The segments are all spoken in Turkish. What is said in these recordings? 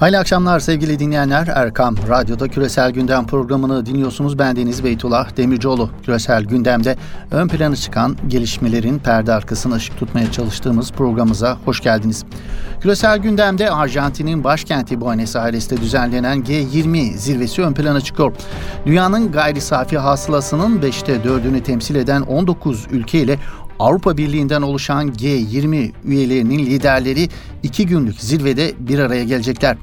Hayırlı akşamlar sevgili dinleyenler. Erkam Radyo'da Küresel Gündem programını dinliyorsunuz. Ben Deniz Beytullah Demircioğlu. Küresel Gündem'de ön plana çıkan gelişmelerin perde arkasına ışık tutmaya çalıştığımız programımıza hoş geldiniz. Küresel Gündem'de Arjantin'in başkenti Buenos Aires'te düzenlenen G20 zirvesi ön plana çıkıyor. Dünyanın gayri safi hasılasının 5'te 4'ünü temsil eden 19 ülke ile Avrupa Birliği'nden oluşan G20 üyelerinin liderleri iki günlük zirvede bir araya gelecekler.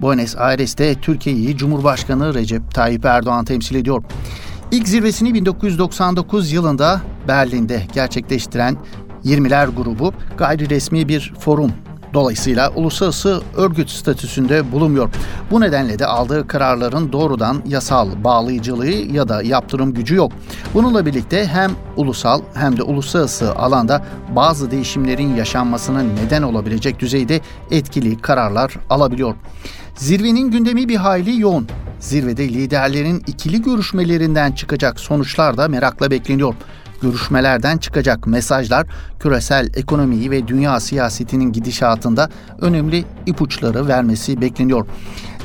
Buenos Aires'te Türkiye'yi Cumhurbaşkanı Recep Tayyip Erdoğan temsil ediyor. İlk zirvesini 1999 yılında Berlin'de gerçekleştiren 20'ler grubu gayri resmi bir forum Dolayısıyla uluslararası örgüt statüsünde bulunmuyor. Bu nedenle de aldığı kararların doğrudan yasal bağlayıcılığı ya da yaptırım gücü yok. Bununla birlikte hem ulusal hem de uluslararası alanda bazı değişimlerin yaşanmasına neden olabilecek düzeyde etkili kararlar alabiliyor. Zirvenin gündemi bir hayli yoğun. Zirvede liderlerin ikili görüşmelerinden çıkacak sonuçlar da merakla bekleniyor görüşmelerden çıkacak mesajlar küresel ekonomiyi ve dünya siyasetinin gidişatında önemli ipuçları vermesi bekleniyor.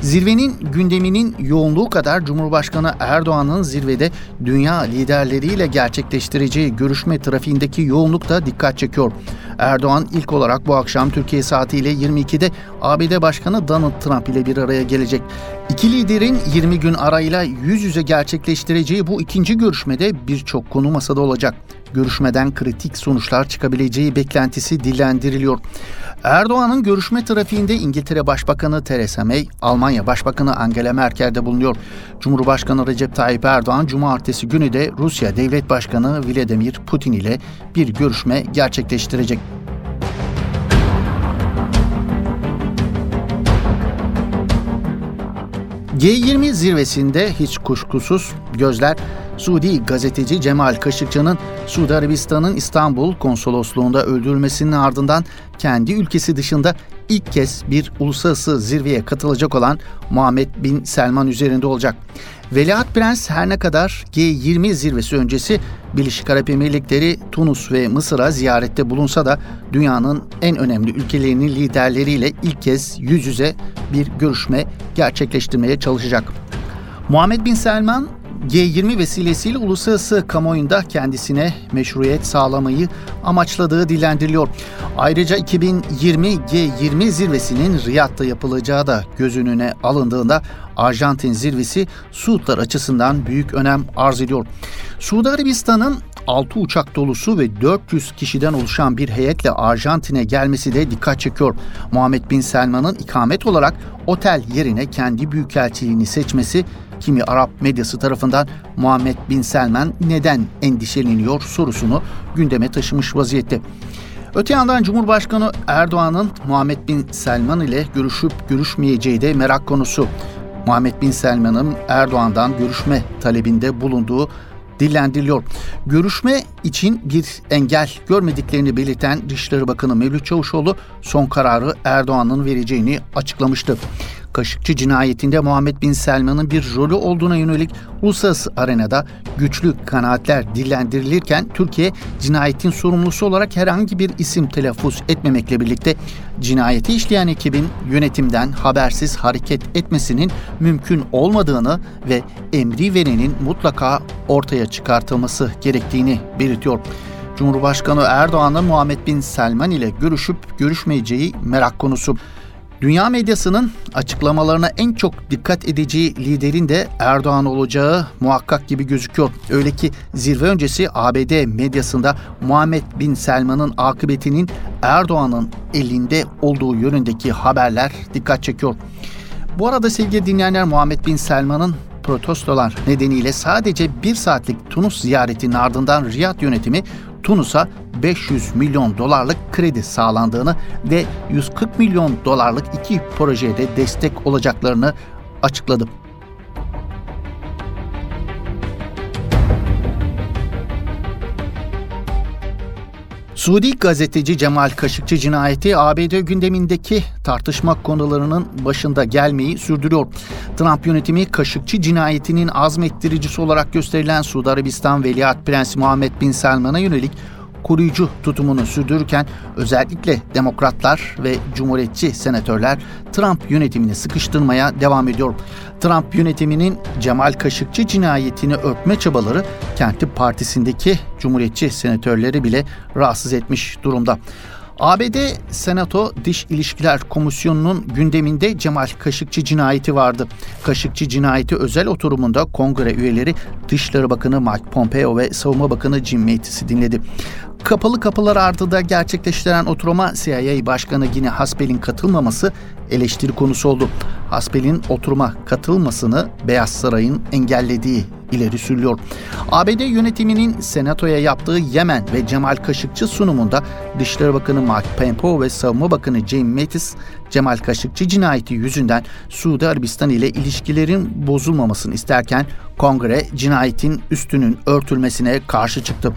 Zirvenin gündeminin yoğunluğu kadar Cumhurbaşkanı Erdoğan'ın zirvede dünya liderleriyle gerçekleştireceği görüşme trafiğindeki yoğunluk da dikkat çekiyor. Erdoğan ilk olarak bu akşam Türkiye saatiyle 22'de ABD Başkanı Donald Trump ile bir araya gelecek. İki liderin 20 gün arayla yüz yüze gerçekleştireceği bu ikinci görüşmede birçok konu masada olacak. Görüşmeden kritik sonuçlar çıkabileceği beklentisi dillendiriliyor. Erdoğan'ın görüşme trafiğinde İngiltere Başbakanı Theresa May, Almanya Başbakanı Angela Merkel'de bulunuyor. Cumhurbaşkanı Recep Tayyip Erdoğan cumartesi günü de Rusya Devlet Başkanı Vladimir Putin ile bir görüşme gerçekleştirecek. G20 zirvesinde hiç kuşkusuz gözler Suudi gazeteci Cemal Kaşıkçı'nın Suudi Arabistan'ın İstanbul konsolosluğunda öldürülmesinin ardından kendi ülkesi dışında ilk kez bir uluslararası zirveye katılacak olan Muhammed Bin Selman üzerinde olacak. Veliaht Prens her ne kadar G20 zirvesi öncesi Birleşik Arap Emirlikleri, Tunus ve Mısır'a ziyarette bulunsa da dünyanın en önemli ülkelerinin liderleriyle ilk kez yüz yüze bir görüşme gerçekleştirmeye çalışacak. Muhammed Bin Selman G20 vesilesiyle uluslararası kamuoyunda kendisine meşruiyet sağlamayı amaçladığı dillendiriliyor. Ayrıca 2020 G20 zirvesinin Riyad'da yapılacağı da göz önüne alındığında Arjantin zirvesi Suudlar açısından büyük önem arz ediyor. Suudi Arabistan'ın 6 uçak dolusu ve 400 kişiden oluşan bir heyetle Arjantin'e gelmesi de dikkat çekiyor. Muhammed Bin Selman'ın ikamet olarak otel yerine kendi büyükelçiliğini seçmesi kimi Arap medyası tarafından Muhammed Bin Selman neden endişeleniyor sorusunu gündeme taşımış vaziyette. Öte yandan Cumhurbaşkanı Erdoğan'ın Muhammed Bin Selman ile görüşüp görüşmeyeceği de merak konusu. Muhammed Bin Selman'ın Erdoğan'dan görüşme talebinde bulunduğu dillendiriliyor. Görüşme için bir engel görmediklerini belirten Dışişleri Bakanı Mevlüt Çavuşoğlu son kararı Erdoğan'ın vereceğini açıklamıştı. Kaşıkçı cinayetinde Muhammed Bin Selman'ın bir rolü olduğuna yönelik uluslararası arenada güçlü kanaatler dillendirilirken Türkiye cinayetin sorumlusu olarak herhangi bir isim telaffuz etmemekle birlikte cinayeti işleyen ekibin yönetimden habersiz hareket etmesinin mümkün olmadığını ve emri verenin mutlaka ortaya çıkartılması gerektiğini belirtiyor. Cumhurbaşkanı Erdoğan'ın Muhammed Bin Selman ile görüşüp görüşmeyeceği merak konusu. Dünya medyasının açıklamalarına en çok dikkat edeceği liderin de Erdoğan olacağı muhakkak gibi gözüküyor. Öyle ki zirve öncesi ABD medyasında Muhammed Bin Selman'ın akıbetinin Erdoğan'ın elinde olduğu yönündeki haberler dikkat çekiyor. Bu arada sevgili dinleyenler Muhammed Bin Selman'ın protestolar nedeniyle sadece bir saatlik Tunus ziyaretinin ardından Riyad yönetimi Tunus'a 500 milyon dolarlık kredi sağlandığını ve 140 milyon dolarlık iki projeye de destek olacaklarını açıkladı. Suudi gazeteci Cemal Kaşıkçı cinayeti ABD gündemindeki tartışma konularının başında gelmeyi sürdürüyor. Trump yönetimi Kaşıkçı cinayetinin azmettiricisi olarak gösterilen Suudi Arabistan Veliaht Prensi Muhammed Bin Selman'a yönelik koruyucu tutumunu sürdürürken özellikle demokratlar ve cumhuriyetçi senatörler Trump yönetimini sıkıştırmaya devam ediyor. Trump yönetiminin Cemal Kaşıkçı cinayetini örtme çabaları kendi partisindeki cumhuriyetçi senatörleri bile rahatsız etmiş durumda. ABD Senato Diş İlişkiler Komisyonu'nun gündeminde Cemal Kaşıkçı cinayeti vardı. Kaşıkçı cinayeti özel oturumunda kongre üyeleri Dışişleri Bakanı Mike Pompeo ve Savunma Bakanı Jim Mattis'i dinledi. Kapalı kapılar ardında gerçekleştiren oturuma CIA Başkanı Gini Haspel'in katılmaması eleştiri konusu oldu. Haspel'in oturuma katılmasını Beyaz Saray'ın engellediği ileri sürüyor. ABD yönetiminin senatoya yaptığı Yemen ve Cemal Kaşıkçı sunumunda Dışişleri Bakanı Mark Pompeo ve Savunma Bakanı James Mattis Cemal Kaşıkçı cinayeti yüzünden Suudi Arabistan ile ilişkilerin bozulmamasını isterken kongre cinayetin üstünün örtülmesine karşı çıktı.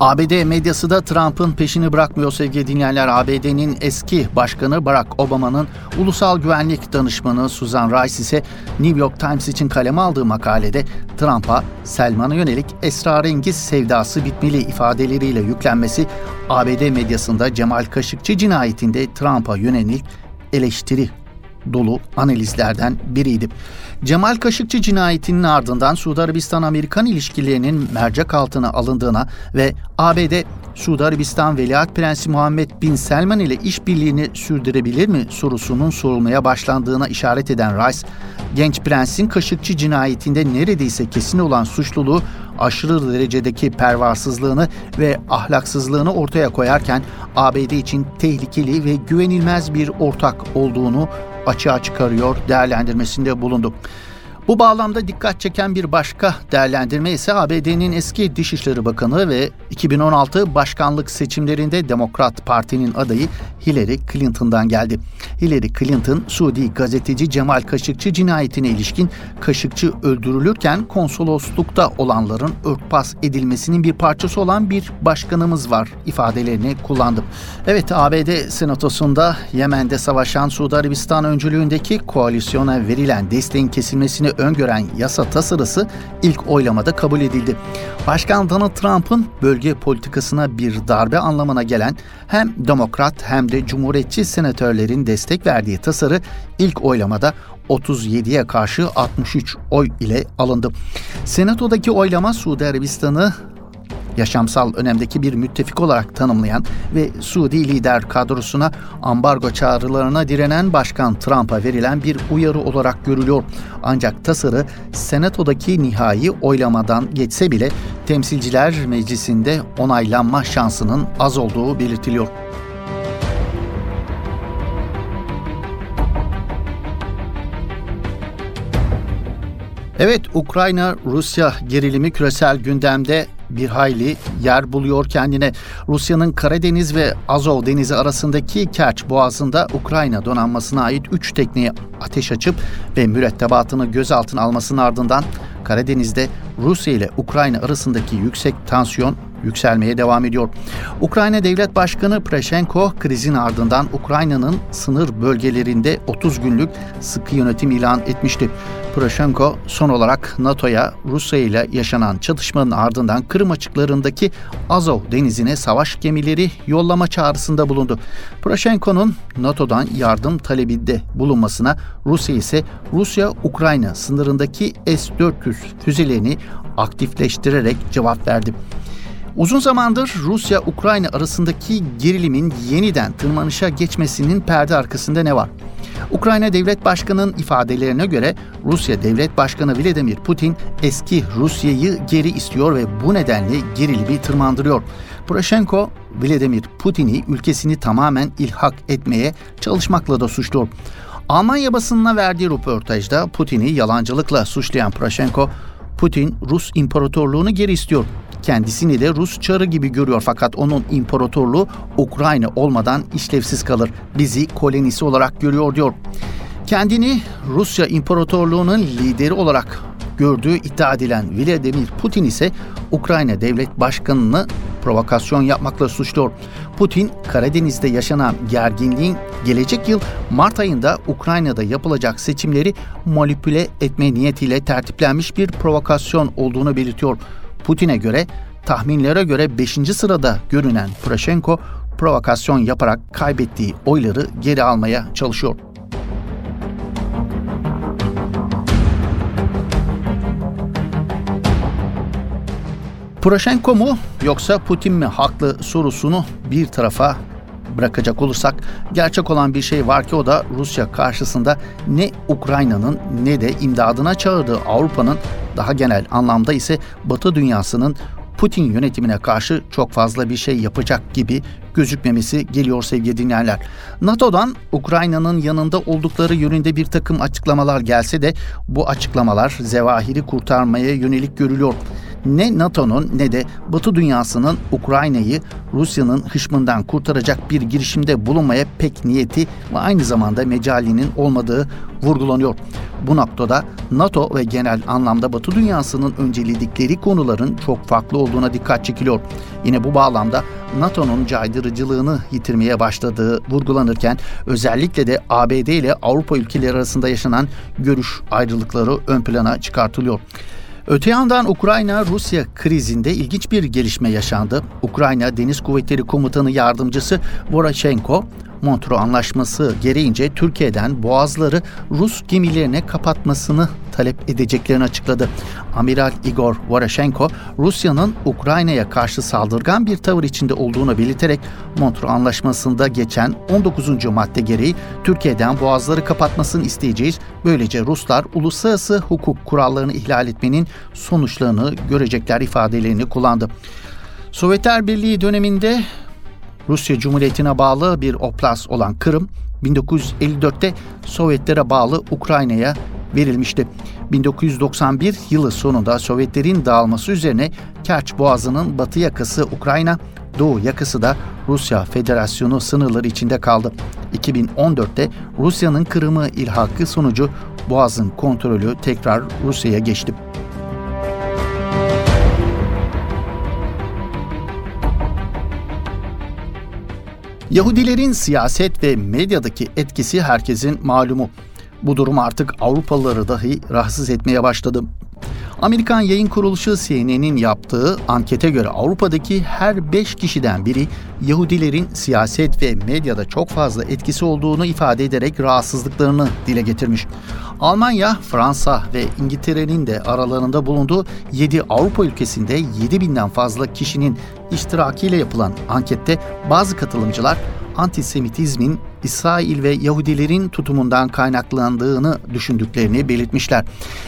ABD medyası da Trump'ın peşini bırakmıyor sevgili dinleyenler. ABD'nin eski başkanı Barack Obama'nın ulusal güvenlik danışmanı Susan Rice ise New York Times için kaleme aldığı makalede Trump'a Selman'a yönelik esrarengiz sevdası bitmeli ifadeleriyle yüklenmesi ABD medyasında Cemal Kaşıkçı cinayetinde Trump'a yönelik eleştiri dolu analizlerden biriydi. Cemal Kaşıkçı cinayetinin ardından Suudi Arabistan-Amerikan ilişkilerinin mercek altına alındığına ve ABD Suudi Arabistan Veliaht Prensi Muhammed Bin Selman ile işbirliğini sürdürebilir mi sorusunun sorulmaya başlandığına işaret eden Rice, genç prensin Kaşıkçı cinayetinde neredeyse kesin olan suçluluğu aşırı derecedeki pervasızlığını ve ahlaksızlığını ortaya koyarken ABD için tehlikeli ve güvenilmez bir ortak olduğunu açığa çıkarıyor değerlendirmesinde bulundu. Bu bağlamda dikkat çeken bir başka değerlendirme ise ABD'nin eski Dışişleri Bakanı ve 2016 başkanlık seçimlerinde Demokrat Parti'nin adayı Hillary Clinton'dan geldi. Hillary Clinton, Suudi gazeteci Cemal Kaşıkçı cinayetine ilişkin Kaşıkçı öldürülürken konsoloslukta olanların örtbas edilmesinin bir parçası olan bir başkanımız var ifadelerini kullandı. Evet ABD Senatosu'nda Yemen'de savaşan Suudi Arabistan öncülüğündeki koalisyona verilen desteğin kesilmesini öngören yasa tasarısı ilk oylamada kabul edildi. Başkan Donald Trump'ın bölge politikasına bir darbe anlamına gelen hem demokrat hem de cumhuriyetçi senatörlerin destek verdiği tasarı ilk oylamada 37'ye karşı 63 oy ile alındı. Senatodaki oylama Suudi Arabistan'ı yaşamsal önemdeki bir müttefik olarak tanımlayan ve Suudi lider kadrosuna ambargo çağrılarına direnen Başkan Trump'a verilen bir uyarı olarak görülüyor. Ancak tasarı Senato'daki nihai oylamadan geçse bile Temsilciler Meclisi'nde onaylanma şansının az olduğu belirtiliyor. Evet, Ukrayna-Rusya gerilimi küresel gündemde bir hayli yer buluyor kendine. Rusya'nın Karadeniz ve Azov Denizi arasındaki Kerç Boğazı'nda Ukrayna donanmasına ait 3 tekneye ateş açıp ve mürettebatını gözaltına almasının ardından Karadeniz'de Rusya ile Ukrayna arasındaki yüksek tansiyon yükselmeye devam ediyor. Ukrayna Devlet Başkanı Preshenko krizin ardından Ukrayna'nın sınır bölgelerinde 30 günlük sıkı yönetim ilan etmişti. Poroshenko son olarak NATO'ya Rusya ile yaşanan çatışmanın ardından Kırım açıklarındaki Azov denizine savaş gemileri yollama çağrısında bulundu. Poroshenko'nun NATO'dan yardım talebinde bulunmasına Rusya ise Rusya-Ukrayna sınırındaki S-400 füzelerini aktifleştirerek cevap verdi. Uzun zamandır Rusya-Ukrayna arasındaki gerilimin yeniden tırmanışa geçmesinin perde arkasında ne var? Ukrayna Devlet Başkanı'nın ifadelerine göre Rusya Devlet Başkanı Vladimir Putin eski Rusya'yı geri istiyor ve bu nedenle gerilimi tırmandırıyor. Poroshenko, Vladimir Putin'i ülkesini tamamen ilhak etmeye çalışmakla da suçluyor. Almanya basınına verdiği röportajda Putin'i yalancılıkla suçlayan Poroshenko, Putin Rus İmparatorluğunu geri istiyor. Kendisini de Rus çarı gibi görüyor fakat onun imparatorluğu Ukrayna olmadan işlevsiz kalır. Bizi kolonisi olarak görüyor diyor. Kendini Rusya İmparatorluğu'nun lideri olarak gördüğü iddia edilen Vladimir Putin ise Ukrayna Devlet Başkanı'nı provokasyon yapmakla suçluyor. Putin, Karadeniz'de yaşanan gerginliğin gelecek yıl Mart ayında Ukrayna'da yapılacak seçimleri manipüle etme niyetiyle tertiplenmiş bir provokasyon olduğunu belirtiyor. Putin'e göre tahminlere göre 5. sırada görünen Poroshenko provokasyon yaparak kaybettiği oyları geri almaya çalışıyor. Poroshenko mu yoksa Putin mi haklı sorusunu bir tarafa bırakacak olursak gerçek olan bir şey var ki o da Rusya karşısında ne Ukrayna'nın ne de imdadına çağırdığı Avrupa'nın daha genel anlamda ise Batı dünyasının Putin yönetimine karşı çok fazla bir şey yapacak gibi gözükmemesi geliyor sevgili dinleyenler. NATO'dan Ukrayna'nın yanında oldukları yönünde bir takım açıklamalar gelse de bu açıklamalar zevahiri kurtarmaya yönelik görülüyor ne NATO'nun ne de Batı dünyasının Ukrayna'yı Rusya'nın hışmından kurtaracak bir girişimde bulunmaya pek niyeti ve aynı zamanda mecalinin olmadığı vurgulanıyor. Bu noktada NATO ve genel anlamda Batı dünyasının önceledikleri konuların çok farklı olduğuna dikkat çekiliyor. Yine bu bağlamda NATO'nun caydırıcılığını yitirmeye başladığı vurgulanırken özellikle de ABD ile Avrupa ülkeleri arasında yaşanan görüş ayrılıkları ön plana çıkartılıyor. Öte yandan Ukrayna-Rusya krizinde ilginç bir gelişme yaşandı. Ukrayna Deniz Kuvvetleri Komutanı Yardımcısı Voroshenko, Montreux Anlaşması gereğince Türkiye'den boğazları Rus gemilerine kapatmasını talep edeceklerini açıkladı. Amiral Igor Voroshenko, Rusya'nın Ukrayna'ya karşı saldırgan bir tavır içinde olduğunu belirterek Montreux Anlaşması'nda geçen 19. madde gereği Türkiye'den boğazları kapatmasını isteyeceğiz. Böylece Ruslar uluslararası hukuk kurallarını ihlal etmenin sonuçlarını görecekler ifadelerini kullandı. Sovyetler Birliği döneminde Rusya Cumhuriyeti'ne bağlı bir oblast olan Kırım 1954'te Sovyetlere bağlı Ukrayna'ya verilmişti. 1991 yılı sonunda Sovyetlerin dağılması üzerine Kerç Boğazı'nın batı yakası Ukrayna, doğu yakası da Rusya Federasyonu sınırları içinde kaldı. 2014'te Rusya'nın Kırım'ı ilhakı sonucu Boğaz'ın kontrolü tekrar Rusya'ya geçti. Yahudilerin siyaset ve medyadaki etkisi herkesin malumu. Bu durum artık Avrupalıları dahi rahatsız etmeye başladı. Amerikan yayın kuruluşu CNN'in yaptığı ankete göre Avrupa'daki her 5 kişiden biri Yahudilerin siyaset ve medyada çok fazla etkisi olduğunu ifade ederek rahatsızlıklarını dile getirmiş. Almanya, Fransa ve İngiltere'nin de aralarında bulunduğu 7 Avrupa ülkesinde 7 binden fazla kişinin iştirakiyle yapılan ankette bazı katılımcılar antisemitizmin İsrail ve Yahudilerin tutumundan kaynaklandığını düşündüklerini belirtmişler.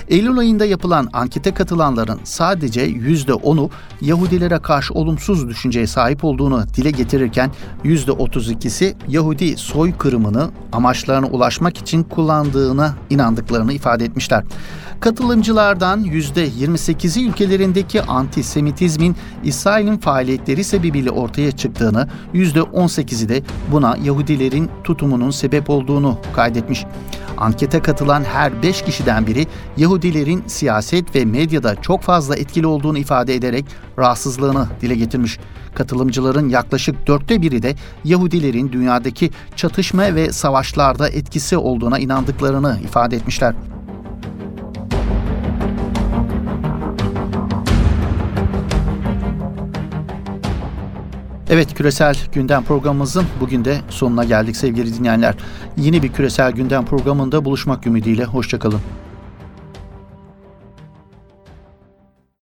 Eylül ayında yapılan ankete katılanların sadece %10'u Yahudilere karşı olumsuz düşünceye sahip olduğunu dile getirirken %32'si Yahudi soykırımını amaçlarına ulaşmak için kullandığına inandıklarını ifade etmişler. Katılımcılardan %28'i ülkelerindeki antisemitizmin İsrail'in faaliyetleri sebebiyle ortaya çıktığını, %18'i de buna Yahudilerin tutumunun sebep olduğunu kaydetmiş. Ankete katılan her 5 kişiden biri Yahudilerin siyaset ve medyada çok fazla etkili olduğunu ifade ederek rahatsızlığını dile getirmiş. Katılımcıların yaklaşık dörtte biri de Yahudilerin dünyadaki çatışma ve savaşlarda etkisi olduğuna inandıklarını ifade etmişler. Evet küresel gündem programımızın bugün de sonuna geldik sevgili dinleyenler. Yeni bir küresel gündem programında buluşmak ümidiyle hoşçakalın.